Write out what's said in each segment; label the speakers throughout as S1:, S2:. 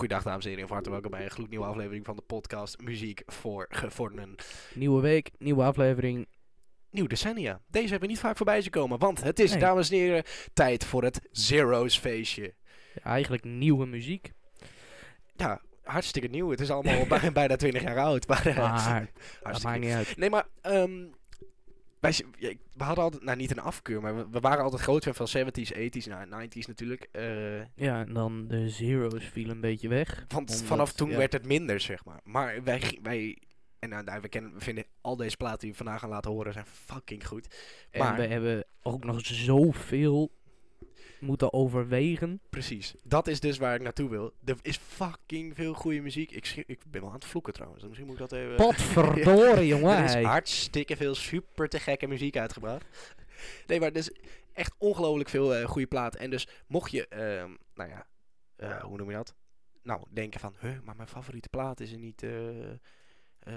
S1: Goedendag dames en heren, van harte welkom bij een gloednieuwe aflevering van de podcast Muziek voor Gevorderden.
S2: Nieuwe week, nieuwe aflevering.
S1: Nieuw decennia. Deze hebben we niet vaak voorbij zien komen, want het is,
S2: Nee.
S1: dames en heren, tijd voor het Zero's feestje.
S2: Ja, eigenlijk nieuwe muziek.
S1: Ja, hartstikke nieuw. Het is allemaal bij- bijna 20 jaar oud, maar eh,
S2: Maar dat
S1: hartstikke
S2: maakt niet uit.
S1: Nee, maar ehm, wij, we hadden altijd, nou niet een afkeur, maar we, we waren altijd groot fan van 70s, 80s, nou 90s natuurlijk. eh,
S2: Ja, en dan de zeros viel een beetje weg.
S1: want
S2: Omdat,
S1: vanaf toen
S2: ja.
S1: werd het minder, zeg maar. Maar wij, wij en nou, nou, we, kennen, we vinden al deze platen die we vandaag gaan laten horen zijn fucking goed.
S2: En
S1: Maar-
S2: we hebben ook nog zoveel moeten overwegen.
S1: Precies. Dat is dus waar ik naartoe wil. Er is fucking veel goede muziek. Ik, ik ben wel aan het vloeken trouwens. dus Misschien moet ik dat even...
S2: Potverdorie, jongen.
S1: Er is hartstikke veel super te gekke muziek uitgebracht. Nee, maar er is echt ongelooflijk veel eh goede platen. En dus mocht je, ehm, nou ja, eh, hoe noem je dat? Nou, denken van, huh, maar mijn favoriete plaat is er niet, eh,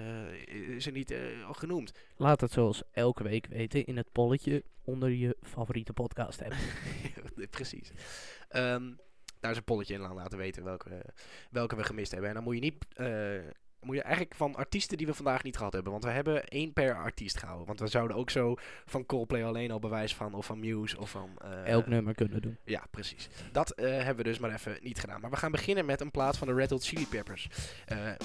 S1: is er niet al genoemd.
S2: Laat het zoals elke week weten in het polletje onder je favoriete podcast app.
S1: Precies. Ehm, daar is een polletje in aan laten weten welke, welke we gemist hebben. En dan moet je niet. eh, moet je eigenlijk van artiesten die we vandaag niet gehad hebben. Want we hebben één per artiest gehouden. Want we zouden ook zo van Coldplay alleen al bewijs van. Of van Muse of van. eh,
S2: Elk nummer kunnen doen.
S1: Ja, precies. Dat eh, hebben we dus maar even niet gedaan. Maar we gaan beginnen met een plaat van de Red Hot Chili Peppers.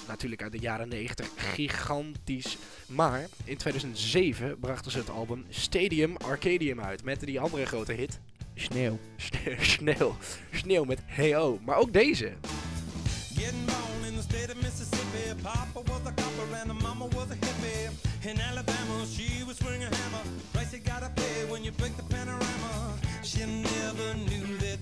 S1: Natuurlijk uit de jaren 90. Gigantisch. Maar in 2007 brachten ze het album Stadium Arcadium uit. Met die andere grote hit.
S2: Sneeuw.
S1: Sne- Sneeuw. Sneeuw met Hey-O. Maar ook deze.
S3: Getting born in the state of Mississippi. Papa was a copper and the mama was a hippie. In Alabama, she was swinging a hammer. Price you gotta pay when you break the panorama. She never knew that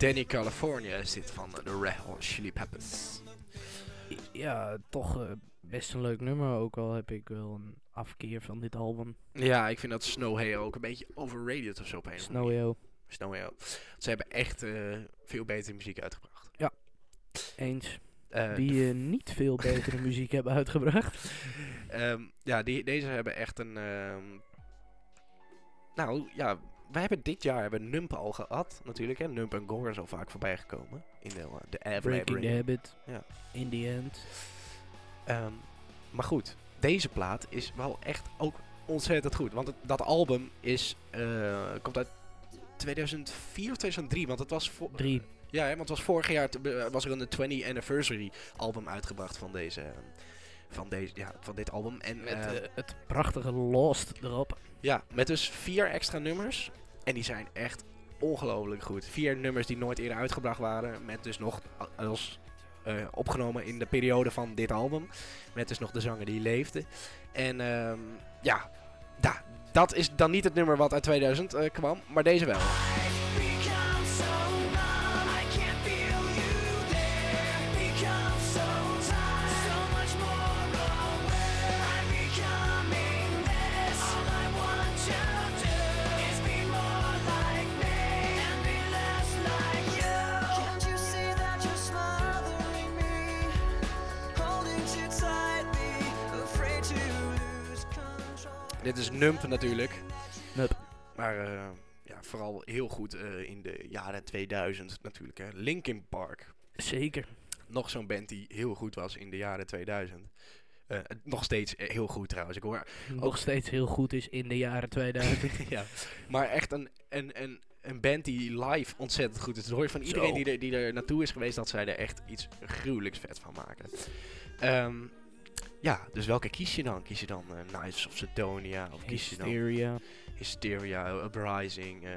S1: Danny California is dit van de Red Hot Chili Peppers.
S2: Ja, toch eh, best een leuk nummer. Ook al heb ik wel een afkeer van dit album.
S1: Ja, ik vind dat Snow Hey-O ook een beetje overrated of zo op een andere manier.
S2: Snow
S1: Snow Hey-O. Ze hebben echt eh, veel betere muziek uitgebracht.
S2: Eens.
S1: Eh,
S2: Die niet veel betere muziek hebben uitgebracht.
S1: Ehm, ja, die, deze hebben echt een. ehm, nou ja, wij hebben dit jaar hebben Nump al gehad, natuurlijk. Hè. Nump en Gore is al vaak voorbij gekomen in de, de
S2: Breaking the. Habit.
S1: Ja.
S2: In the end.
S1: Ehm, maar goed, deze plaat is wel echt ook ontzettend goed. Want het, dat album is, eh, komt uit 2004 of 2003. Want het was voor,
S2: Drie.
S1: Ja, hè, want het was vorig jaar eh, was er een 20 anniversary album uitgebracht van deze. ehm, van, deze, ja, van dit album. En,
S2: Met
S1: ehm,
S2: eh, het prachtige Lost erop.
S1: Ja, met dus vier extra nummers. En die zijn echt ongelooflijk goed. Vier nummers die nooit eerder uitgebracht waren. Met dus nog als eh, opgenomen in de periode van dit album. Met dus nog de zanger die leefde. En ehm, ja, da, dat is dan niet het nummer wat uit 2000 eh, kwam. Maar deze wel. Dit is Nump natuurlijk. Maar eh, ja, vooral heel goed eh, in de jaren 2000 natuurlijk. Hè. Linkin Park.
S2: Zeker.
S1: nog zo'n band die heel goed was in de jaren 2000. Eh, nog steeds heel goed trouwens. Ik hoor,
S2: Nog steeds heel goed is in de jaren 2000.
S1: ja, maar echt een, een, een, een band die live ontzettend goed is. Dat hoor je van iedereen
S2: Zo.
S1: die er, die er naartoe is geweest dat zij er echt iets gruwelijks vet van maken. Ehm, ja, dus welke kies je dan? Kies je dan eh Nice of Sedonia? Of kies je dan
S2: Hysteria.
S1: Hysteria, Uprising? eh,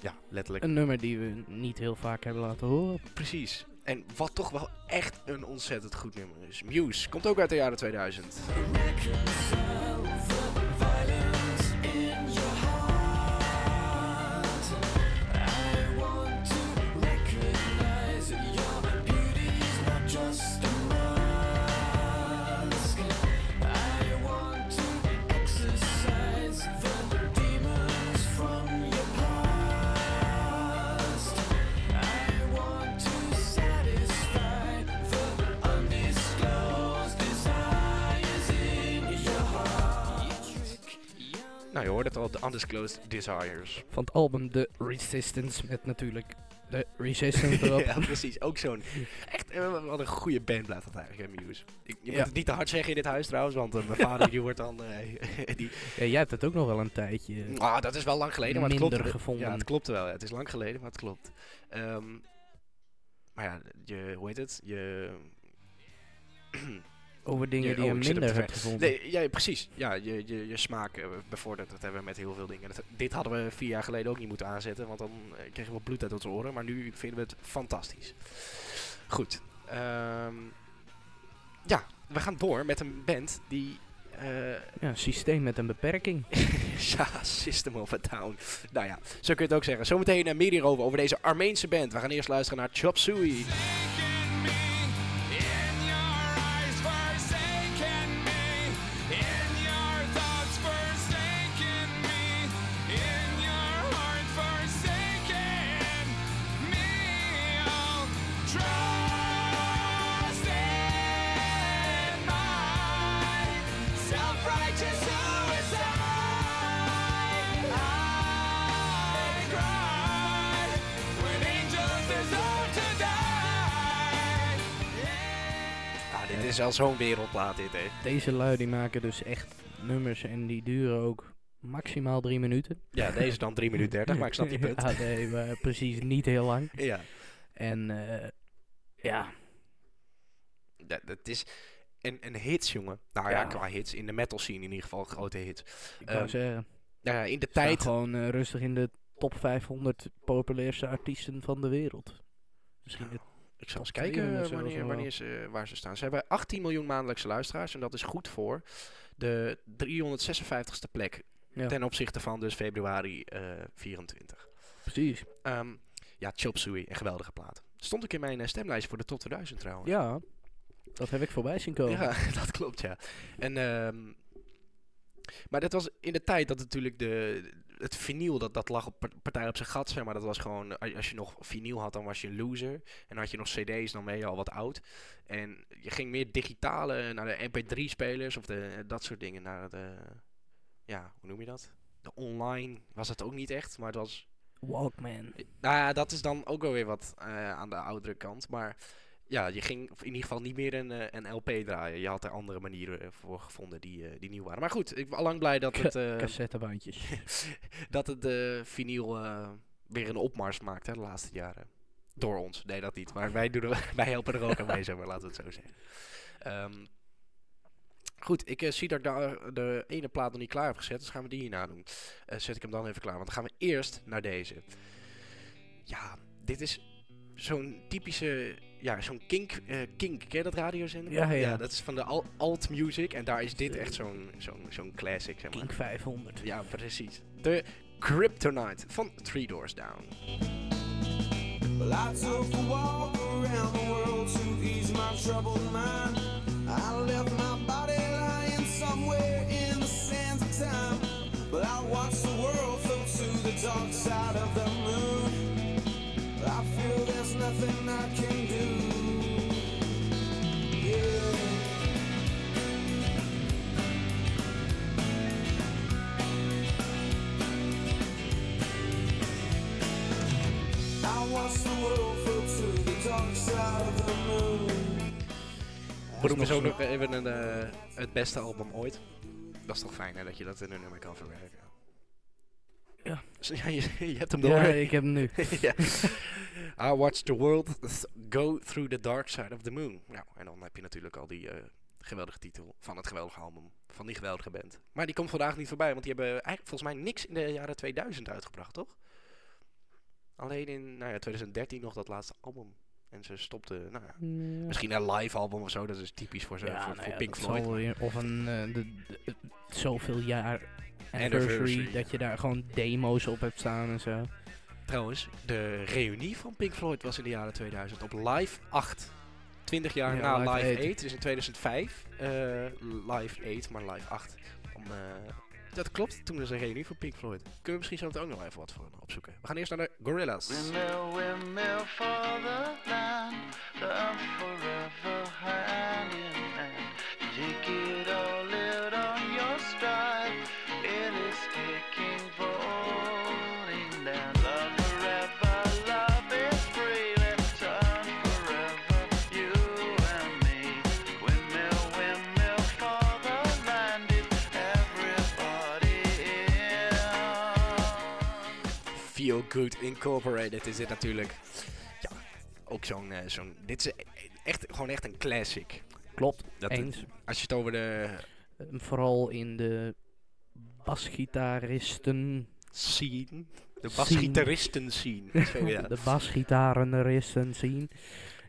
S1: ja, letterlijk.
S2: Een nummer die we niet heel vaak hebben laten horen.
S1: Precies. En wat toch wel echt een ontzettend goed nummer is. Muse komt ook uit de jaren 2000. Hoort het al, The Undisclosed Desires.
S2: Van het album The Resistance met natuurlijk de Resistance erop.
S1: ja, precies. Ook zo'n... Echt, eh, wat een goede band blijft dat eigenlijk, Muse. Ik, je
S2: Ja.
S1: moet het niet te hard zeggen in dit huis trouwens, want eh, mijn vader die wordt dan... eh, die,
S2: Ja, jij hebt het ook nog wel een tijdje.
S1: ah, dat is wel lang geleden, maar het klopt.
S2: gevonden.
S1: Ja, het klopt wel. ja. Het is lang geleden, maar het klopt. Ehm, maar ja, je, hoe heet het? Je...
S2: Over dingen die
S1: oh,
S2: je minder
S1: de
S2: hebt gevonden.
S1: Nee, ja, precies. Ja, je, je, je smaak eh, bevordert. Dat hebben we met heel veel dingen. Dat, dit hadden we vier jaar geleden ook niet moeten aanzetten, want dan eh, kregen we bloed uit onze oren. Maar nu vinden we het fantastisch. Goed. ehm, ja, we gaan door met een band die... eh,
S2: Ja, systeem met een beperking.
S1: ja, System of a Down. Nou ja, zo kun je het ook zeggen. Zometeen uh, meer hierover, over deze Armeense band. We gaan eerst luisteren naar Chop Suey. Al zo'n wereldplaat dit, hè.
S2: Deze lui die maken dus echt nummers en die duren ook maximaal drie minuten.
S1: Ja, deze dan 3 minuten 30, maar ik snap je punt.
S2: ja, nee, maar precies niet heel lang.
S1: Ja.
S2: En eh, ja,
S1: Ja, dat is een, een hits, jongen. Nou ja.
S2: Ja.
S1: qua hits. In de metal scene in ieder geval grote hits.
S2: ik wou
S1: Ehm,
S2: zeggen,
S1: Nou ja, in de tijd...
S2: gewoon eh, rustig in de top 500 populairste artiesten van de wereld. Misschien het
S1: Ik zal eens kijken
S2: 200
S1: eh,
S2: zelfs
S1: wanneer, ze, waar ze staan. Ze hebben 18 miljoen maandelijkse luisteraars. En dat is goed voor de 356ste plek.
S2: Ja.
S1: Ten opzichte van dus februari eh 24.
S2: precies.
S1: Ehm, ja, Chop Suey, een geweldige plaat. Stond ook in mijn eh, stemlijst voor de top 2000 trouwens.
S2: Ja, dat heb ik voorbij zien komen.
S1: Ja, dat klopt, ja. En, ehm, maar dat was in de tijd dat natuurlijk de, het vinyl, dat, dat lag op par- partij op zijn gat, zeg maar. Dat was gewoon, als je nog vinyl had, dan was je een loser. En had je nog cd's, dan ben je al wat oud. En je ging meer digitale, naar de mp3-spelers of de, dat soort dingen. Naar de, ja, hoe noem je dat? De online was het ook niet echt, maar het was...
S2: Walkman.
S1: Nou ja, dat is dan ook wel weer wat eh, aan de oudere kant. Maar ja, je ging in ieder geval niet meer een, eh, een LP draaien. Je had er andere manieren eh, voor gevonden die, eh, die nieuw waren. Maar goed, ik ben allang blij dat het, eh,
S2: Cassettebandjes.
S1: dat het de vinyl eh, weer een opmars maakt hè, de laatste jaren. Door ons. Nee, dat niet. Maar wij, doen er, wij helpen er ook aan mee, zeg maar, laten we het zo zeggen. Ehm, goed, ik zie dat ik daar de ene plaat nog niet klaar heb gezet. Dus gaan we die hierna doen. Zet ik hem dan even klaar. Want dan gaan we eerst naar deze. Ja, dit is zo'n typische... Ja, zo'n kink, eh, kink. Ken je dat radiozender?
S2: Ja, ja.
S1: dat is van de al- alt music. En daar is dit echt zo'n zo'n zo'n classic, zeg maar.
S2: King 500.
S1: Ja, precies. De Kryptonite van Three Doors Down.
S3: Well, I took a walk around the world to ease my troubled mind. I left my body lying somewhere in the sands of time. But I watched the world float to the dark side of the moon. I feel there's nothing I can I watched the world float to the dark side of the moon.
S1: Beroep is ook
S2: zo-
S1: nog even een, eh, het beste album ooit. Dat is toch fijn hè, dat je dat in een nummer kan verwerken.
S2: Ja.
S1: Dus, ja, je, je hebt hem door.
S2: Ja, ik heb hem nu.
S1: ja. I watched the world th- go through the dark side of the moon. Nou, en dan heb je natuurlijk al die eh, geweldige titel van het geweldige album. Van die geweldige band. Maar die komt vandaag niet voorbij, want die hebben eigenlijk volgens mij niks in de jaren 2000 uitgebracht, toch? Alleen in nou ja, 2013 nog dat laatste album. En ze stopten, nou ja,
S2: Ja.
S1: misschien een live album of zo. Dat is typisch voor, zo,
S2: Ja,
S1: voor,
S2: nou
S1: voor
S2: ja,
S1: Pink Floyd.
S2: weer- of een eh, de, de- de- zoveel jaar
S1: Anniversary.
S2: anniversary, dat je daar gewoon demo's op hebt staan en zo.
S1: Trouwens, de reunie van Pink Floyd was in de jaren 2000 op Live 8. 20 jaar
S2: Ja,
S1: na
S2: Live
S1: Live 8,
S2: 8.
S1: dus in 2005. eh, live 8, maar Live 8. Om, eh, dat klopt, toen was een reunie van Pink Floyd. Kunnen we misschien zo meteen ook nog even wat voor opzoeken. We gaan eerst naar de Gorillas. Feel Good Incorporated is dit natuurlijk. Ja, ook zo'n, eh, zo'n, dit is echt, gewoon echt een classic.
S2: Klopt,
S1: Dat,
S2: eens.
S1: Als je het over de
S2: Eh, vooral in de basgitaristen,
S1: scene, de
S2: Scene.
S1: basgitaristen scene.
S2: De basgitarenristen zien,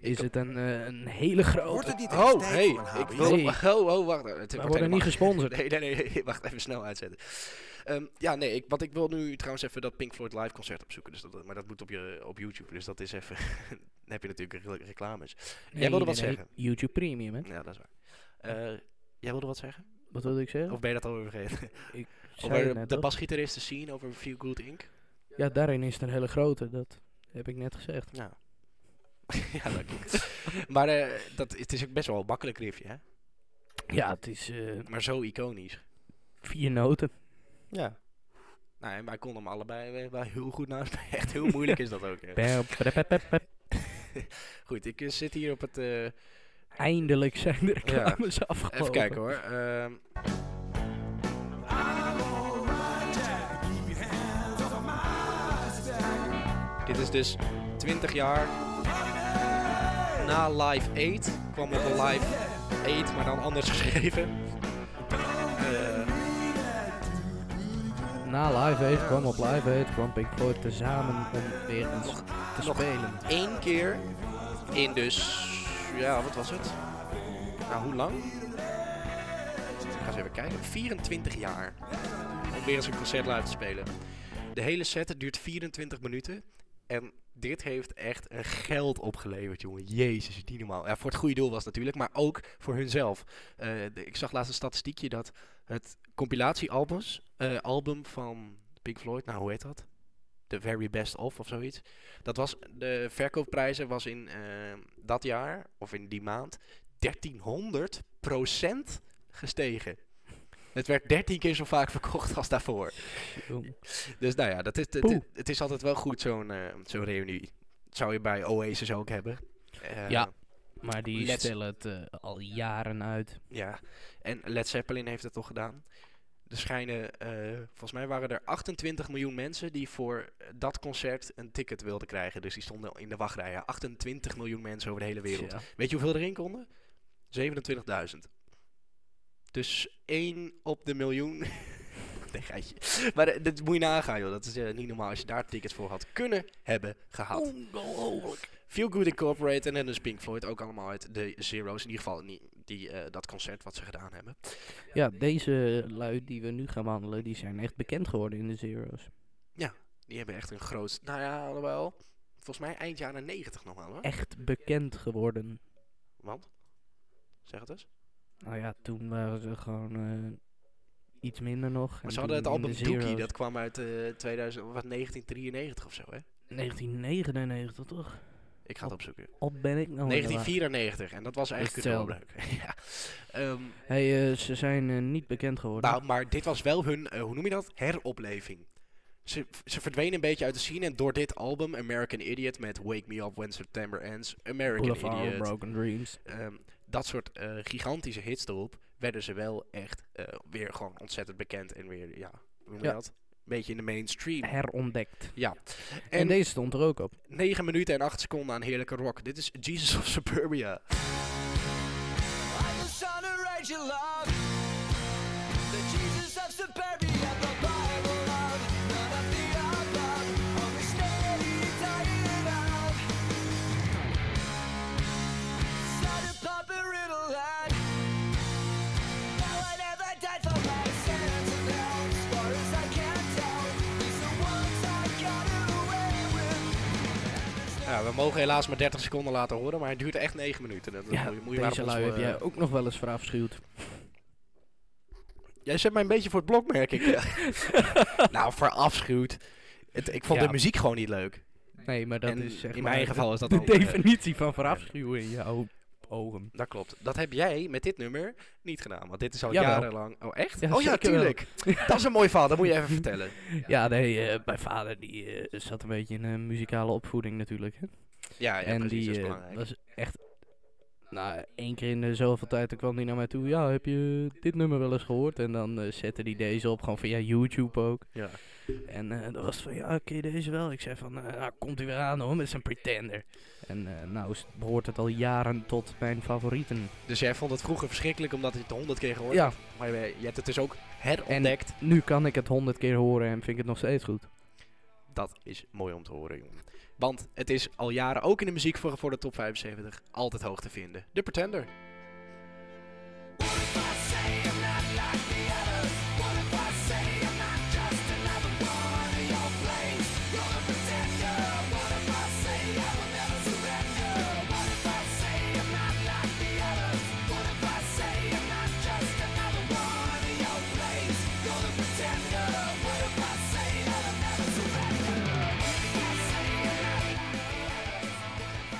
S2: is het een, eh, een hele grote.
S4: Wordt het niet
S1: Oh, hey, ik wil...
S2: Nee.
S1: Oh, oh, wacht. Het
S2: We
S1: wordt
S2: worden niet gesponsord.
S1: Nee, nee, nee, wacht even snel uitzetten. Ehm, ja, nee, ik, want ik wil nu trouwens even dat Pink Floyd live concert opzoeken. Dus dat, maar dat moet op, je, op YouTube, dus dat is even... dan heb je natuurlijk re- reclames.
S2: Nee,
S1: wilde wat zeggen.
S2: YouTube Premium, hè?
S1: Ja, dat is waar. Eh, jij wilde wat zeggen?
S2: Wat wilde ik zeggen?
S1: Of ben je dat alweer vergeten?
S2: Ik
S1: over
S2: net,
S1: de
S2: toch?
S1: basgitaristen scene, over Feel Good Inc.
S2: Ja, daarin is het een hele grote, dat heb ik net gezegd.
S1: Ja. ja, dat klopt. maar eh, dat, het is ook best wel een makkelijk riffje, hè?
S2: Ja, het is eh,
S1: Maar zo iconisch.
S2: vier noten.
S1: Ja. Nou, en wij konden hem allebei wel heel goed naast. Echt heel moeilijk is dat ook. ja.
S2: Pep.
S1: Goed, ik eh, zit hier op het...
S2: Eindelijk zijn de reclames afgelopen.
S1: even kijken hoor. Ehm, dit is dus 20 jaar na Live 8. Kwam op de Live 8, maar dan anders geschreven. Eh,
S2: Na Live Aid kwam op Live Aid, kwam Pink Floyd tezamen om weer eens te
S1: nog
S2: spelen.
S1: Eén keer in dus... Ja, wat was het? Nou, hoe lang? Ik ga eens even kijken. 24 jaar. Om weer eens een concert live te spelen. De hele set duurt 24 minuten. En dit heeft echt een geld opgeleverd, jongen. Jezus, niet normaal. Ja, voor het goede doel was natuurlijk, maar ook voor hunzelf. De- ik zag laatst een statistiekje dat het compilatiealbums, eh, album van Pink Floyd, nou hoe heet dat? The Very Best Of of zoiets. Dat was, de verkoopprijzen was in eh, dat jaar, of in die maand, 1300% gestegen. Het werd 13 keer zo vaak verkocht als daarvoor. Dus nou ja, dat is, het, het, is altijd wel goed, zo'n eh, zo'n reunie. Dat zou je bij Oasis ook hebben. Eh,
S2: Ja. Maar die
S1: Let's-
S2: stellen het eh, al jaren uit.
S1: Ja, en Led Zeppelin heeft het toch gedaan. Er schijnen, eh, volgens mij waren er 28 miljoen mensen die voor dat concert een ticket wilden krijgen. Dus die stonden in de wachtrijen. 28 miljoen mensen over de hele wereld. Weet je hoeveel erin konden? 27.000. Dus 1 op de miljoen. nee, geitje. Maar eh, dat moet je nagaan, joh. Dat is eh, niet normaal als je daar tickets voor had kunnen hebben gehad.
S2: Ongelooflijk.
S1: Feel Good Incorporated en dus Pink Floyd ook allemaal uit de Zero's. In ieder geval die, eh, dat concert wat ze gedaan hebben.
S2: Ja, deze lui die we nu gaan wandelen, die zijn echt bekend geworden in de Zero's.
S1: Die hebben echt een groot... Nou ja, alhoewel. Volgens mij eind jaren 90 nog wel, hoor.
S2: Echt bekend geworden.
S1: Want? Zeg het eens.
S2: Nou ja, toen waren ze gewoon eh, iets minder nog.
S1: Maar ze hadden het album Dookie, dat kwam uit eh 2000, of wat, 1993 of zo, hè?
S2: 1999 toch?
S1: Ik ga het opzoeken.
S2: Op ben ik nou
S1: 1994, en dat was eigenlijk wel leuk. ja. Ehm,
S2: Hey, eh, ze zijn niet bekend geworden.
S1: nou, maar dit was wel hun, hoe noem je dat? Heropleving. Ze, ze verdwenen een beetje uit de scene en door dit album, American Idiot, met Wake Me Up When September Ends, American Idiot,
S2: Broken Dreams.
S1: ehm, dat soort eh, gigantische hits erop, werden ze wel echt eh, weer gewoon ontzettend bekend en weer, ja, hoe noem je
S2: Ja.
S1: dat? Een beetje in de mainstream.
S2: Herontdekt.
S1: Ja.
S2: En,
S1: En,
S2: deze stond er ook op.
S1: 9 minuten en 8 seconden aan heerlijke rock. Dit is Jesus of Suburbia.
S5: Just your love. The Jesus of suburbia,
S1: Ja, we mogen helaas maar 30 seconden laten horen, maar het duurt echt 9 minuten. Dat
S2: Ja,
S1: moet je, moet je maar
S2: deze lui heb jij
S1: eh,
S2: ook nog wel eens verafschuwd.
S1: Jij zet mij een beetje voor het blok, merk ik. nou, verafschuwd. Het, ik vond
S2: Ja.
S1: de muziek gewoon niet leuk.
S2: Nee, maar dat
S1: En
S2: is zeg
S1: in
S2: maar
S1: mijn geval is dat
S2: de
S1: eh,
S2: definitie van verafschuwen in jouw ogen.
S1: Dat klopt. Dat heb jij met dit nummer niet gedaan. Want dit is al
S2: Jawel.
S1: jarenlang... Oh, echt?
S2: Ja,
S1: oh ja, tuurlijk. dat is een mooi verhaal. Dat moet je even vertellen.
S2: Ja, nee, eh, mijn vader die eh, zat een beetje in een muzikale opvoeding natuurlijk. Hè?
S1: Ja, ja
S2: en
S1: precies.
S2: die
S1: dat is
S2: eh, was echt... Nou, één keer in de zoveel tijd kwam hij naar mij toe. Ja, heb je dit nummer wel eens gehoord? En dan zette hij deze op, gewoon via YouTube ook.
S1: Ja.
S2: En eh dat was van, ja, je deze wel? Ik zei van, eh, nou, komt hij weer aan hoor, met zijn Pretender. En eh, nou behoort het al jaren tot mijn favorieten.
S1: Dus jij vond het vroeger verschrikkelijk omdat je het honderd keer gehoord
S2: Ja.
S1: Maar je, je hebt het dus ook herontdekt.
S2: nu kan ik het honderd keer horen en vind ik het nog steeds goed.
S1: Dat is mooi om te horen, jongen. Want het is al jaren, ook in de muziek voor, voor de top 75, altijd hoog te vinden. De Pretender.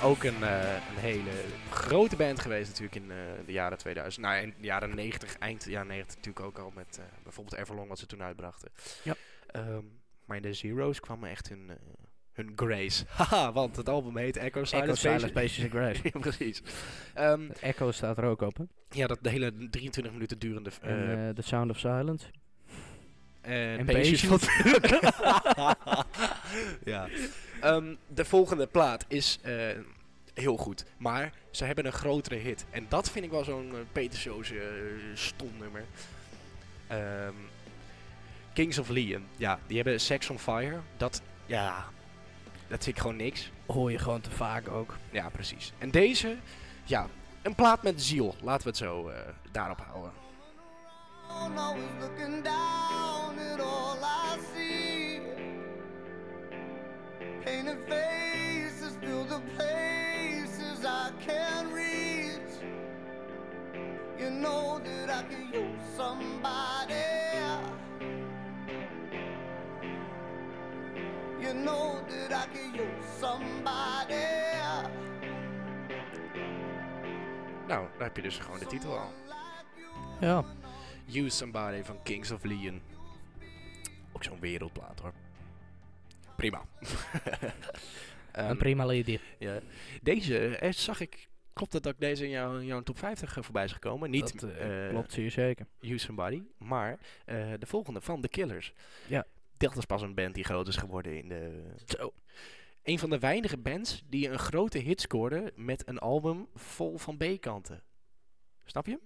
S1: Ook een, eh, een hele grote band geweest natuurlijk in eh, de jaren 2000. Nou, in de jaren 90, eind jaren 90 natuurlijk ook al met eh, bijvoorbeeld Everlong wat ze toen uitbrachten.
S2: Ja.
S1: Ehm, maar in de Zero's kwam echt hun, hun grace. Haha, want het album heet Echo Silence
S2: Echo, Silence,
S1: Spaces.
S2: Spaces and Grace.
S1: ja, precies. Ehm,
S2: Echo staat er ook op, hè?
S1: ja, dat de hele 23 minuten durende...
S2: en The Sound of Silence.
S1: En
S2: En
S1: Patience. ja. Ehm, de volgende plaat is eh, heel goed. Maar ze hebben een grotere hit. En dat vind ik wel zo'n uh, Peter eh, stom nummer. Ehm, Kings of Leon. Ja, die hebben Sex on Fire. Dat, ja, dat vind ik gewoon niks.
S2: Hoor je gewoon te vaak ook.
S1: Ja, precies. En deze, ja, een plaat met ziel. Laten we het zo eh, daarop houden.
S4: I'm always looking down at all I see. Painted faces fill the places I can't reach. You know that I could use somebody. You know that I could use somebody.
S1: Nou, daar heb je dus gewoon de titel al.
S2: Ja.
S1: Use Somebody van Kings of Leon. Ook zo'n wereldplaat hoor. Prima. Ehm,
S2: een prima lady.
S1: ja. Deze eh, zag ik. Klopt het dat ik deze in jouw, jouw top 50 eh, voorbij is gekomen? Niet
S2: Dat, eh, klopt zeer zeker.
S1: Use Somebody, maar de volgende van The Killers.
S2: Ja.
S1: Dat is pas een band die groot is geworden in de...
S2: Zo.
S1: Een van de weinige bands die een grote hit scoorde met een album vol van B-kanten. Snap je?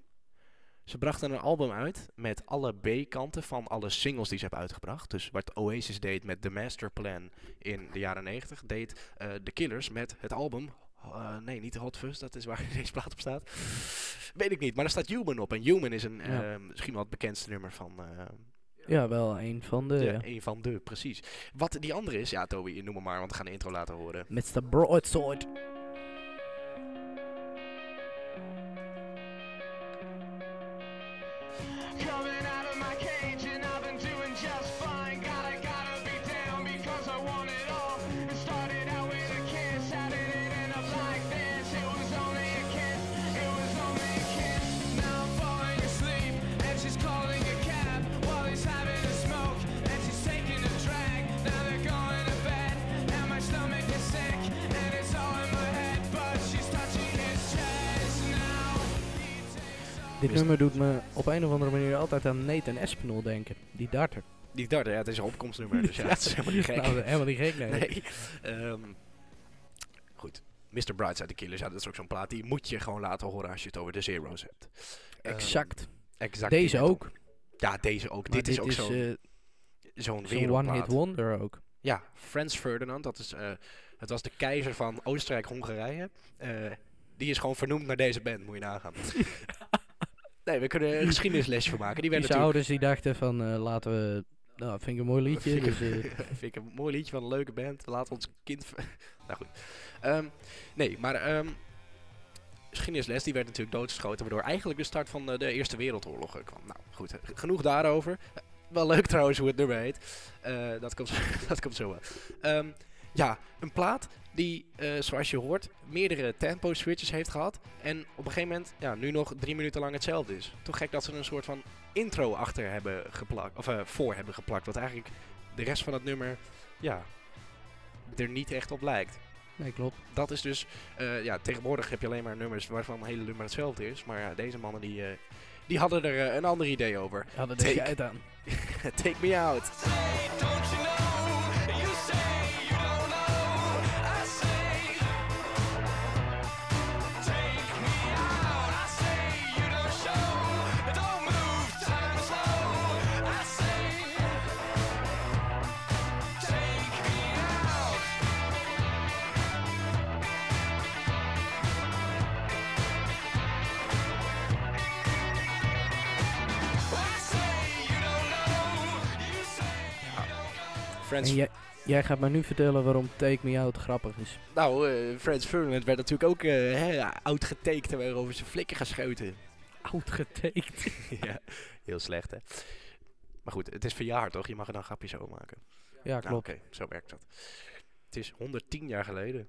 S1: Ze brachten een album uit met alle B-kanten van alle singles die ze hebben uitgebracht. Dus wat Oasis deed met The Master Plan in de jaren 90, deed eh The Killers met het album. eh, nee, niet Hot Fuzz, dat is waar deze plaat op staat. Weet ik niet, maar er staat Human op. En Human is een,
S2: Ja.
S1: eh, misschien wel het bekendste nummer van,
S2: Ja, wel een van de...
S1: ja, een van de, precies. Wat die andere is, ja Toby, noem maar, want we gaan de intro laten horen.
S2: Mr. Broadsword. Dit nummer doet me op een of andere manier altijd aan Nathan Espinol denken. Die darter.
S1: Die derde, ja, het is een opkomstnummer, dus ja, het is helemaal niet gek.
S2: Nou, helemaal niet gek, nee.
S1: Nee. Ehm, goed. Mr. Brightside the Killers, ja, dat is ook zo'n plaat die moet je gewoon laten horen als je het over de Zero's hebt. Ehm,
S2: Exact.
S1: exact
S2: Deze ook.
S1: Ja, deze ook. Dit is ook zo'n
S2: eh,
S1: zo'n wereldplaat.
S2: one-hit wonder ook.
S1: Ja, Frans Ferdinand, dat is, eh, het was de keizer van Oostenrijk-Hongarije. Eh, die is gewoon vernoemd naar deze band, moet je nagaan. nee, we kunnen een geschiedenislesje van maken. Die
S2: Die
S1: werd
S2: zijn
S1: natuurlijk...
S2: ouders die dachten van, eh, laten we... Nou, vind ik een mooi liedje.
S1: Vind ik,
S2: Dus, eh,
S1: vind ik een mooi liedje van een leuke band. Laten ons kind... nou goed. Ehm, nee, maar... ehm geschiedenisles die werd natuurlijk doodgeschoten. Waardoor eigenlijk de start van eh, de Eerste Wereldoorlog kwam. Nou goed, genoeg daarover. Wel leuk trouwens hoe het nummer heet. Dat, komt, dat komt zo wel. Ehm, ja, een plaat die, eh, zoals je hoort, meerdere tempo switches heeft gehad. En op een gegeven moment, ja, nu nog drie minuten lang hetzelfde is. Toch gek dat ze een soort van intro achter hebben geplakt. Of eh, voor hebben geplakt. Wat eigenlijk de rest van het nummer, ja, er niet echt op lijkt.
S2: nee, klopt.
S1: Dat is dus, eh, ja, tegenwoordig heb je alleen maar nummers waarvan het hele nummer hetzelfde is. Maar ja, deze mannen die, eh, die hadden er een ander idee over.
S2: Hadden er geit aan.
S1: Take me out.
S3: Don't
S2: En jij, jij gaat me nu vertellen waarom Take Me Out grappig is.
S1: nou, eh, Frans Ferdinand werd natuurlijk ook eh oud getekend en weer over zijn flikken geschoten.
S2: Oud getekend.
S1: ja, heel slecht hè. Maar goed, het is verjaard toch? Je mag er dan grapjes over maken.
S2: Ja,
S1: Nou,
S2: klopt.
S1: Oké, zo werkt dat. Het is 110 jaar geleden.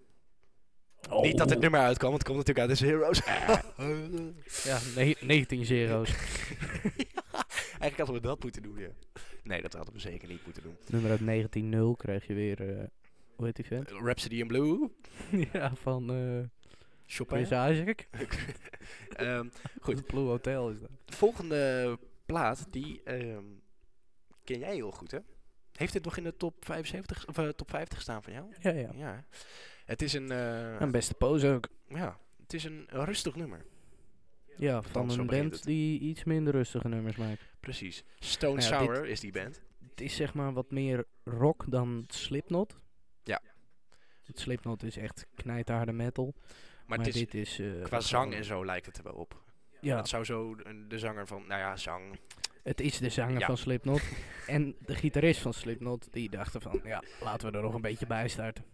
S2: Oh.
S1: Niet dat het nummer uitkwam, want het komt natuurlijk uit de Zero's.
S2: Ja, ne- 19 zero's.
S1: Eigenlijk hadden we dat moeten doen, ja. Nee, dat hadden we zeker niet moeten doen.
S2: Nummer uit 19.0 krijg je weer... eh, hoe heet die vent?
S1: Rhapsody in Blue.
S2: ja, van eh
S1: Chopin.
S2: Chris Isaac.
S1: Ehm, Goed.
S2: Blue Hotel is dat.
S1: de volgende plaat, die ehm, ken jij heel goed, hè? Heeft dit nog in de top 75 of eh, top 50 staan van jou?
S2: Ja, ja.
S1: Ja. Het is een, eh,
S2: Een beste pose ook.
S1: ja, het is een rustig nummer.
S2: Ja, van een band die iets minder rustige nummers maakt.
S1: Precies. Stone
S2: Nou ja, dit-
S1: Sour is die band.
S2: Het is zeg maar wat meer rock dan Slipknot.
S1: Ja.
S2: Het Slipknot is echt knijtharde metal.
S1: Maar,
S2: Maar,
S1: het is,
S2: dit is... eh,
S1: qua zang en zo lijkt het er wel op.
S2: Ja,
S1: Het zou zo de zanger van, nou ja, zang.
S2: het is de zanger
S1: Ja.
S2: van Slipknot. en de gitarist van Slipknot, die dachten van... Ja, laten we er nog een beetje bij starten.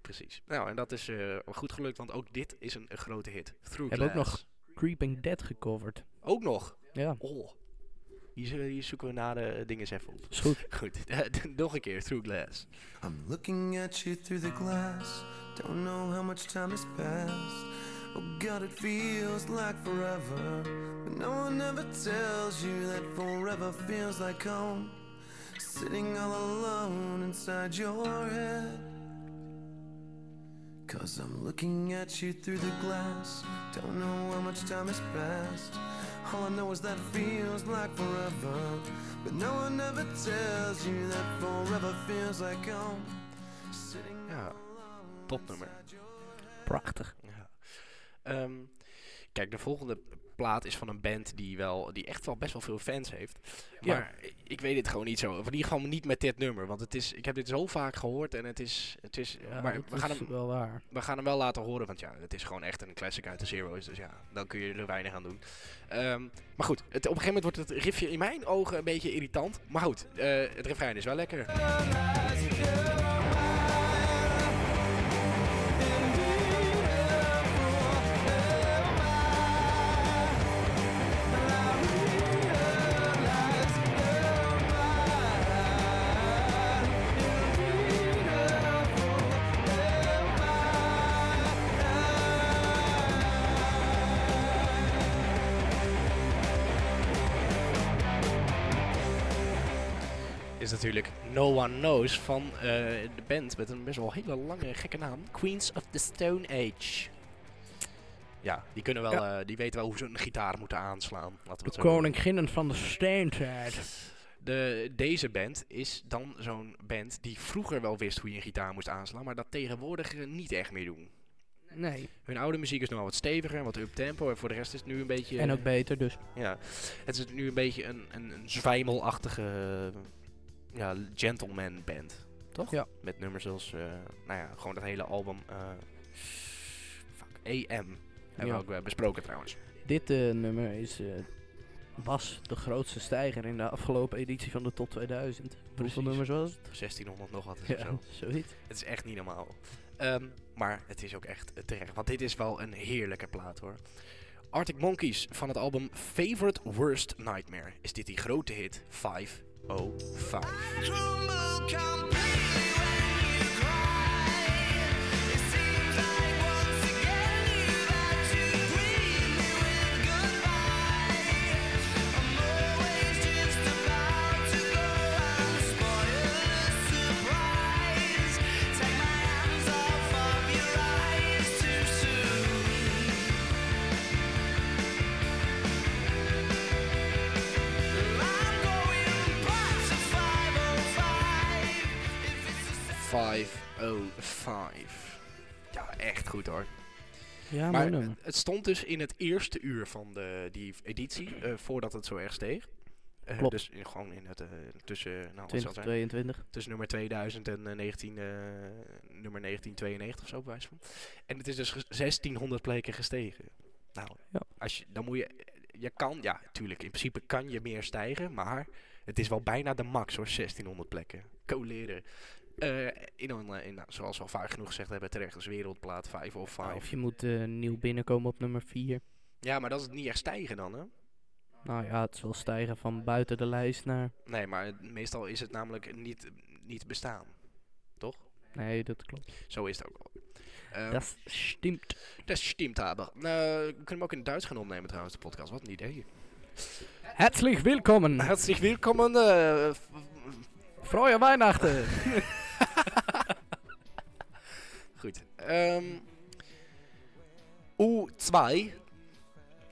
S1: Precies. Nou, en dat is eh, goed gelukt, want ook dit is een, een grote hit. Through
S2: Hebben ook
S1: Glass.
S2: Creeping Dead gecoverd.
S1: Ook nog.
S2: Ja,
S1: Oh. Hier, zoeken we na de dingen eens even op.
S2: is goed.
S1: Goed, nog een keer, Through Glass.
S3: I'm looking at you through the glass. Don't know how much time has passed. Oh God, it feels like forever. But no one ever tells you that forever feels like home. Sitting all alone inside your head. Cause I'm looking at you through the glass. Don't know how much time has passed. All I know is that it feels like forever. But no one ever tells you that forever feels like home. Sitting
S1: Ja, topnummer.
S2: Prachtig.
S1: Ja. Ehm, kijk, de volgende plaat is van een band die, wel, die echt wel best wel veel fans heeft.
S2: Ja.
S1: Maar ik weet het gewoon niet zo. Of in ieder geval niet met dit nummer. Want het is, ik heb dit zo vaak gehoord en het is... Het is
S2: Ja,
S1: maar we gaan,
S2: is
S1: hem,
S2: wel waar.
S1: we gaan hem wel laten horen. Want ja, het is gewoon echt een classic uit de Zero's. Dus ja, dan kun je er weinig aan doen. Ehm, maar goed, het, op een gegeven moment wordt het riffje in mijn ogen een beetje irritant. Maar goed, eh, het refrein is wel lekker. No One Knows van eh, de band met een best wel hele lange gekke naam. Queens of the Stone Age. Ja, die kunnen wel, eh, die weten wel hoe ze een gitaar moeten aanslaan. Laten we
S2: De koninginnen van de steentijd.
S1: De, deze band is dan zo'n band die vroeger wel wist hoe je een gitaar moest aanslaan, maar dat tegenwoordig niet echt meer doen.
S2: Nee.
S1: Hun oude muziek is nog wel wat steviger, wat up-tempo en voor de rest is het nu een beetje...
S2: En ook beter dus.
S1: Ja, het is nu een beetje een, een, een zwijmelachtige ja, gentleman band, toch?
S2: Ja.
S1: Met nummers zoals, eh, nou ja, gewoon dat hele album. Eh, fuck, AM. Hebben we ook eh, besproken trouwens.
S2: Dit nummer is was de grootste stijger in de afgelopen editie van de top 2000. Hoeveel nummers was het?
S1: 1600 nog wat ja, of zo.
S2: Zoiets.
S1: Het is echt niet normaal. Ehm, maar het is ook echt terecht, want dit is wel een heerlijke plaat hoor. Arctic Monkeys van het album Favorite Worst Nightmare is dit die grote hit
S3: 5 05. 505.
S1: Ja, echt goed hoor.
S2: Ja,
S1: maar het stond dus in het eerste uur van de, die editie, eh, voordat het zo erg steeg. Eh,
S2: Klopt.
S1: Dus in, gewoon in het, eh, tussen, nou, wat zal het zijn?
S2: 2022.
S1: tussen nummer 2000 en eh, 19, eh, nummer 1992 of zo, bij van. En het is dus ges- 1600 plekken gestegen. Nou,
S2: Ja.
S1: als je, dan moet je, je kan, ja, tuurlijk, in principe kan je meer stijgen, maar het is wel bijna de max hoor, 1600 plekken. colleren. Eh, in een, eh, in, nou, zoals we al vaak genoeg gezegd hebben, terecht als wereldplaat 5 of 5.
S2: Of je moet eh, nieuw binnenkomen op nummer 4.
S1: Ja, maar dat is niet echt stijgen dan, hè?
S2: Nou ja, het zal stijgen van buiten de lijst naar...
S1: Nee, maar meestal is het namelijk niet, niet bestaan. Toch?
S2: Nee, dat klopt.
S1: Zo is het ook wel.
S2: Dat stimmt.
S1: Dat stimmt aber. Nou, we kunnen hem ook in het Duits gaan opnemen trouwens, de podcast. Wat een idee.
S2: Herzlich willkommen.
S1: Herzlich willkommen.
S2: Frohe Weihnachten.
S1: goed. Ehm U2.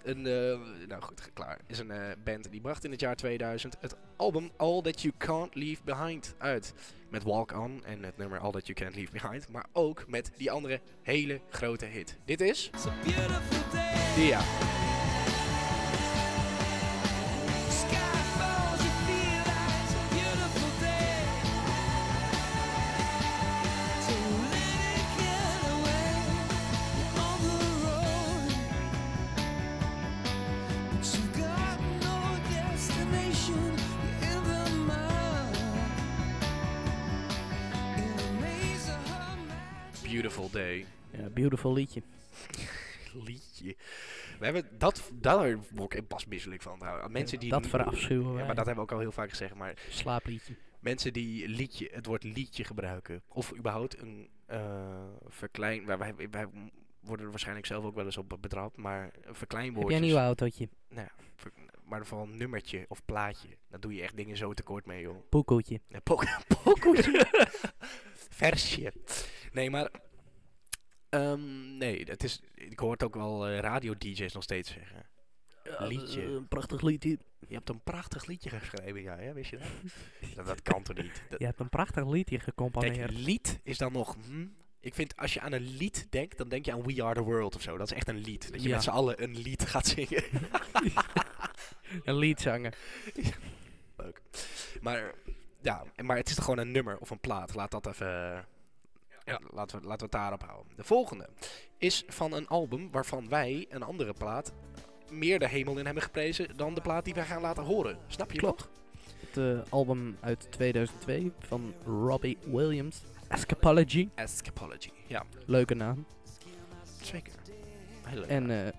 S1: Een, eh, nou goed, klaar. Is een eh, band die bracht in het jaar 2000 het album All That You Can't Leave Behind uit. Met Walk On en het nummer All That You Can't Leave Behind. Maar ook met die andere hele grote hit. Dit is...
S3: It's a beautiful day.
S1: Ja.
S2: Ja, liedje.
S1: Liedje. We hebben dat, daar word ik pas misselijk van. Mensen die
S2: dat verafschuwen
S1: Ja, maar dat hebben we ook al heel vaak gezegd. Maar
S2: Slaapliedje.
S1: mensen die liedje, het woord liedje gebruiken. Of überhaupt een eh verklein... Wij, wij, wij worden er waarschijnlijk zelf ook wel eens op betrapt. Maar een
S2: Heb
S1: verkleinwoordjes...
S2: jij een nieuw autootje?
S1: ver- maar vooral een nummertje of plaatje. Daar doe je echt dingen zo tekort mee, joh.
S2: Poekoetje.
S1: Nee, po. Versje. Nee, maar... ehm, nee, het is, ik hoor het ook wel eh, radio-dj's nog steeds zeggen. Liedje.
S2: Een prachtig liedje.
S1: Je hebt een prachtig liedje geschreven, ja, hè? wist je dat? dat? Dat kan toch niet? Dat,
S2: Je hebt een prachtig liedje
S1: kijk,
S2: gecomponeerd.
S1: lied is dan nog... hm, ik vind, als je aan een lied denkt, dan denk je aan We Are The World of zo. Dat is echt een lied. Dat je
S2: Ja.
S1: met z'n allen een lied gaat zingen.
S2: Een liedzanger.
S1: Leuk. Maar, ja, maar het is toch gewoon een nummer of een plaat. Laat dat even... Ja. Laten, we, laten we het daarop houden. De volgende is van een album waarvan wij een andere plaat meer de hemel in hebben geprezen dan de plaat die wij gaan laten horen. Snap je
S2: Klopt. Het eh, album uit 2002 van Robbie Williams. Escapology.
S1: Escapology. Ja,
S2: Leuke naam.
S1: zeker. Heel leuk.
S2: En eh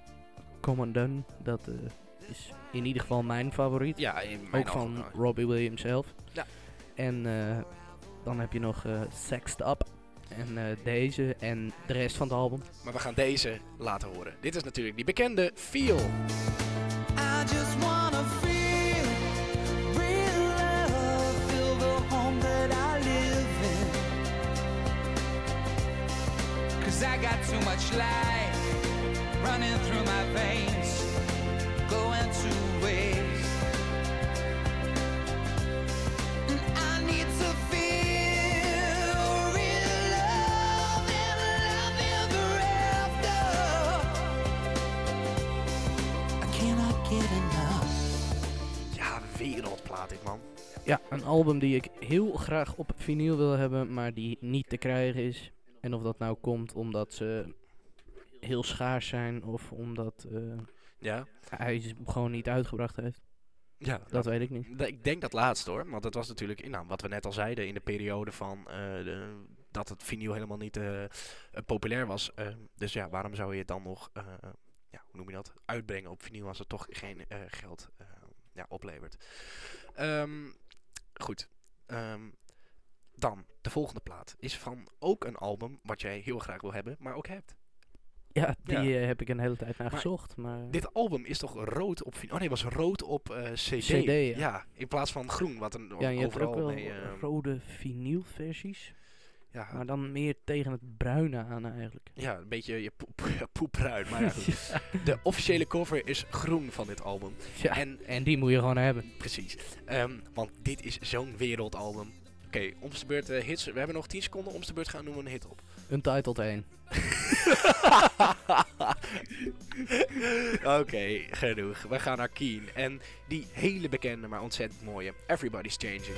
S2: Come Done, dat eh, is in ieder geval mijn favoriet.
S1: ja, in mijn
S2: Ook van Robbie Williams zelf.
S1: Ja.
S2: En eh, dan heb je nog eh Sexed Up. En eh, deze en de rest van het album.
S1: Maar we gaan deze laten horen. Dit is natuurlijk die bekende Feel.
S3: I just wanna feel real love, feel the home that I live in. Cause I got too much life
S1: dit man.
S2: Ja, een album die ik heel graag op vinyl wil hebben, maar die niet te krijgen is. En of dat nou komt omdat ze heel schaars zijn of omdat eh,
S1: Ja.
S2: hij ze gewoon niet uitgebracht heeft.
S1: Ja,
S2: Dat weet ik niet.
S1: Ik denk dat laatst hoor, want dat was natuurlijk, nou, wat we net al zeiden, in de periode van eh, de, dat het vinyl helemaal niet eh, populair was. Dus ja, waarom zou je het dan nog, ja, hoe noem je dat, uitbrengen op vinyl als het toch geen geld ja, oplevert. Ehm, goed. Ehm, dan, de volgende plaat is van ook een album wat jij heel graag wil hebben, maar ook hebt.
S2: Ja, die
S1: Ja.
S2: eh, heb ik een hele tijd naar
S1: Maar
S2: gezocht. Maar
S1: Dit album is toch rood op vinyl? Oh nee, was rood op eh, CD.
S2: CD, ja.
S1: in plaats van groen, wat een
S2: ja, je hebt
S1: overal
S2: ook wel
S1: mee... eh,
S2: rode vinylversies.
S1: Ja,
S2: Maar dan meer tegen het bruine aan eigenlijk.
S1: Ja, een beetje je poep, poepruid. Maar ja, goed. De officiële cover is groen van dit album.
S2: Ja,
S1: En
S2: en die moet je gewoon hebben.
S1: precies. Ehm, want dit is zo'n wereldalbum. Oké, om de beurt eh, hits. We hebben nog 10 seconden. Om de beurt gaan noemen we een hit op.
S2: Untitled 1.
S1: Oké, genoeg. We gaan naar Keen. En die hele bekende, maar ontzettend mooie Everybody's Changing.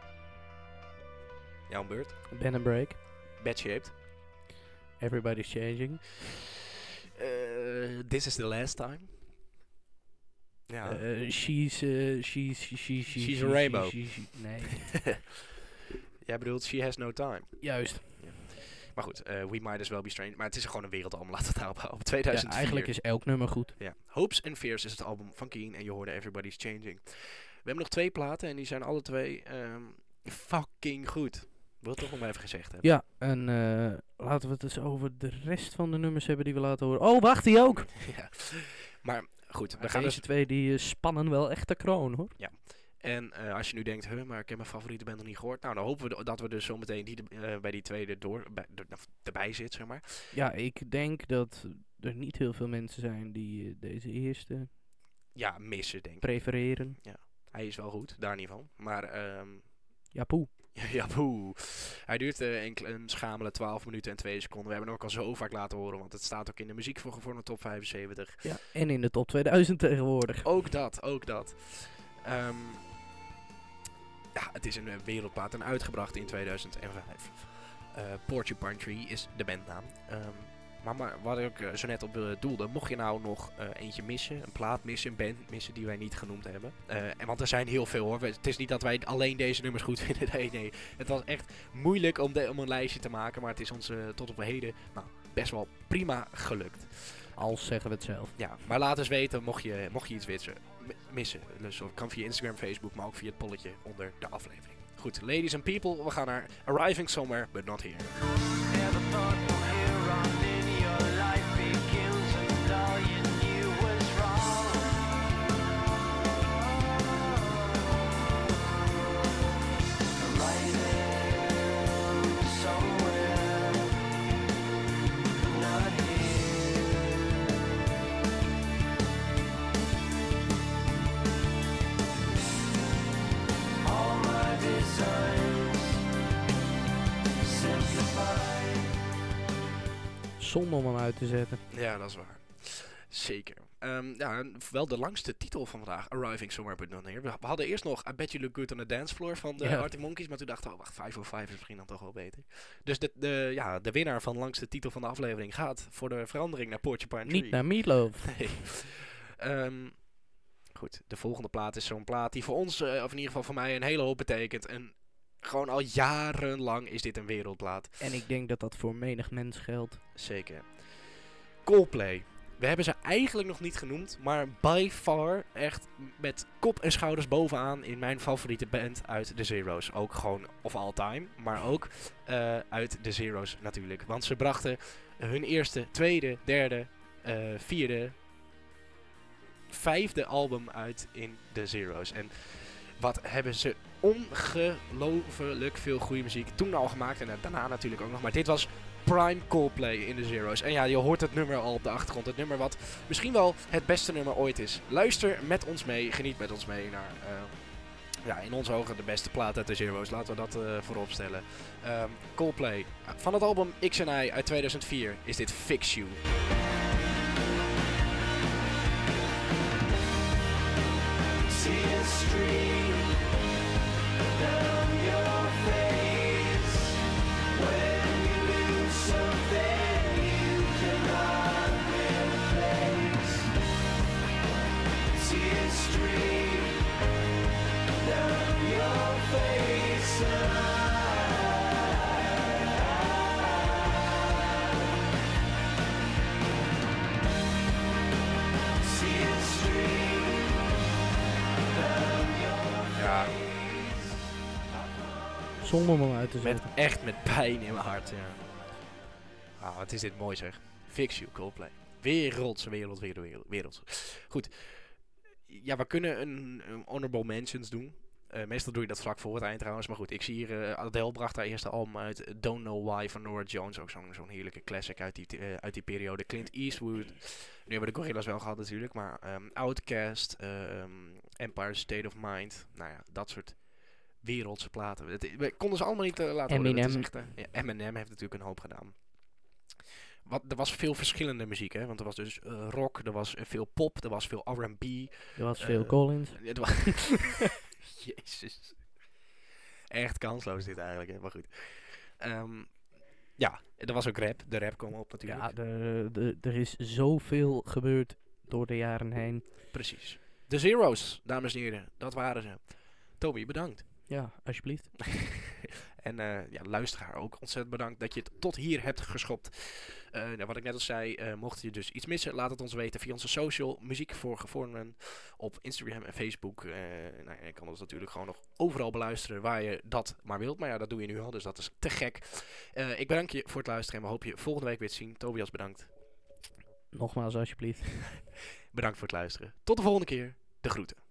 S1: Jouw beurt.
S2: Ben and Break.
S1: Bad Shaped.
S2: Everybody's Changing.
S1: Eh, This is the last time. Ja.
S2: Eh, she's, eh, she's, she, she, she,
S1: She's
S2: she-
S1: a rainbow.
S2: she- she- nee,
S1: Jij bedoelt She Has No Time.
S2: juist.
S1: Maar goed, We Might As Well Be Strange. Maar het is gewoon een wereldalbum, laten we het daarop houden. Op
S2: Ja,
S1: 2004.
S2: eigenlijk is elk nummer goed.
S1: Ja. Hopes and Fears is het album van Keen en je hoorde Everybody's Changing. We hebben nog twee platen en die zijn alle twee ehm, fucking goed. Wil toch nog maar even gezegd hebben.
S2: Ja, en eh, laten we het eens over de rest van de nummers hebben die we laten horen. Oh, wacht, die ook!
S1: Ja. Maar goed, we gaan
S2: deze
S1: dus...
S2: twee die eh, spannen wel echt de kroon, hoor.
S1: En eh, als je nu denkt, huh, maar ik heb mijn favoriete band nog niet gehoord. Nou, dan hopen we dat we dus zometeen die bij die tweede door, bij, er- erbij zit, zeg maar.
S2: Ja, ik denk dat er niet heel veel mensen zijn die deze eerste
S1: Ja, missen, denk ik.
S2: prefereren.
S1: Hij is wel goed, daar niet van. Maar, ehm
S2: Ja, poe.
S1: Ja, boe. Hij duurt eh, enkel- een schamele 12 minuten en 2 seconden. We hebben hem ook al zo vaak laten horen, want het staat ook in de muziek voor gevormde top 75.
S2: Ja, en in de top 2000 tegenwoordig.
S1: Ook dat, ook dat. Ehm, ja, het is een eh, wereldplaat en uitgebracht in 2005. Eh Porcupine Tree is de bandnaam. Ehm, maar, maar wat ik eh, zo net op eh, doelde, mocht je nou nog eh, eentje missen, een plaat missen, een band missen die wij niet genoemd hebben. Eh, en want er zijn heel veel hoor. We- Het is niet dat wij alleen deze nummers goed vinden. Nee, nee. Het was echt moeilijk om, de, om een lijstje te maken, maar het is ons tot op heden nou, best wel prima gelukt.
S2: Als zeggen we het zelf.
S1: Ja, maar laat eens weten mocht je, mocht je iets witsen, m- missen. Dus kan via Instagram, Facebook, maar ook via het polletje onder de aflevering. Goed, ladies and people, we gaan naar Arriving Somewhere, but not here.
S5: Never thought from here
S2: Zonde om hem uit te zetten.
S1: Ja, dat is waar. Zeker. Ehm, ja, wel de langste titel van vandaag, Arriving Somewhere But Not Here. We hadden eerst nog I Bet You Look Good on the Dance Floor van de
S2: Ja.
S1: Arctic Monkeys, maar toen dachten we, oh, wacht, 505 is misschien dan toch wel beter. Dus de, de, ja, de winnaar van langste titel van de aflevering gaat voor de verandering naar Porcupine Tree.
S2: Niet naar Meatloaf.
S1: Nee. Ehm, goed, de volgende plaat is zo'n plaat die voor ons, eh, of in ieder geval voor mij, een hele hoop betekent. En gewoon al jarenlang is dit een wereldplaat.
S2: En ik denk dat dat voor menig mens geldt.
S1: Zeker. Coldplay. We hebben ze eigenlijk nog niet genoemd, maar by far echt met kop en schouders bovenaan in mijn favoriete band uit de Zero's. Ook gewoon of all time, maar ook eh, uit de Zero's natuurlijk. Want ze brachten hun eerste, tweede, derde, eh, vierde, vijfde album uit in de Zero's. En wat hebben ze ongelooflijk veel goede muziek toen al gemaakt en daarna natuurlijk ook nog. Maar dit was prime Coldplay in de Zero's. En ja, je hoort het nummer al op de achtergrond. Het nummer wat misschien wel het beste nummer ooit is. Luister met ons mee, geniet met ons mee naar... eh, ja, in onze ogen de beste plaat uit de Zero's. Laten we dat eh, voorop stellen. Ehm, Coldplay. Van het album X and I uit 2004 is dit Fix You.
S2: Zonde om hem uit te
S1: met,
S2: zetten.
S1: echt met pijn in mijn hart. Ja. Ah, wat is dit mooi zeg. Fix You, Coldplay. Wereldse, wereld, wereld, wereld. wereld. Goed. Ja, we kunnen een, een honorable mentions doen. Eh, meestal doe je dat vlak voor het eind trouwens. Maar goed, ik zie hier... eh, Adele bracht haar eerste album uit. Don't Know Why van Nora Jones. Ook zo'n zo'n heerlijke classic uit die, eh, uit die periode. Clint Eastwood. Nu hebben we de Gorillaz wel gehad natuurlijk. Maar ehm Outkast. ehm, Empire State of Mind. Nou ja, dat soort wereldse platen. Het, we konden ze allemaal niet eh, laten horen.
S2: Eminem.
S1: echt, eh, ja, Eminem heeft natuurlijk een hoop gedaan. Wat, er was veel verschillende muziek, hè? Want er was dus eh, rock, er was veel pop, er was veel R&B.
S2: Er was veel Collins.
S1: Het wa- Jezus Echt kansloos dit eigenlijk, hè. maar goed. Ehm, ja, er was ook rap. De rap kwam op natuurlijk.
S2: Ja, de, de, er is zoveel gebeurd door de jaren heen.
S1: Precies. De Zero's, dames en heren, dat waren ze. Toby, bedankt.
S2: Ja, alsjeblieft.
S1: En eh ja, luisteraar ook ontzettend bedankt dat je het tot hier hebt geschopt. Eh, nou, wat ik net al zei, eh, mocht je dus iets missen, laat het ons weten via onze social Muziek voor Gevormden op Instagram en Facebook. Nou, je kan ons natuurlijk gewoon nog overal beluisteren waar je dat maar wilt. Maar ja, dat doe je nu al, dus dat is te gek. Ik bedank je voor het luisteren en we hopen je volgende week weer te zien. Tobias, bedankt.
S2: Nogmaals, alsjeblieft.
S1: Bedankt voor het luisteren. Tot de volgende keer. De groeten.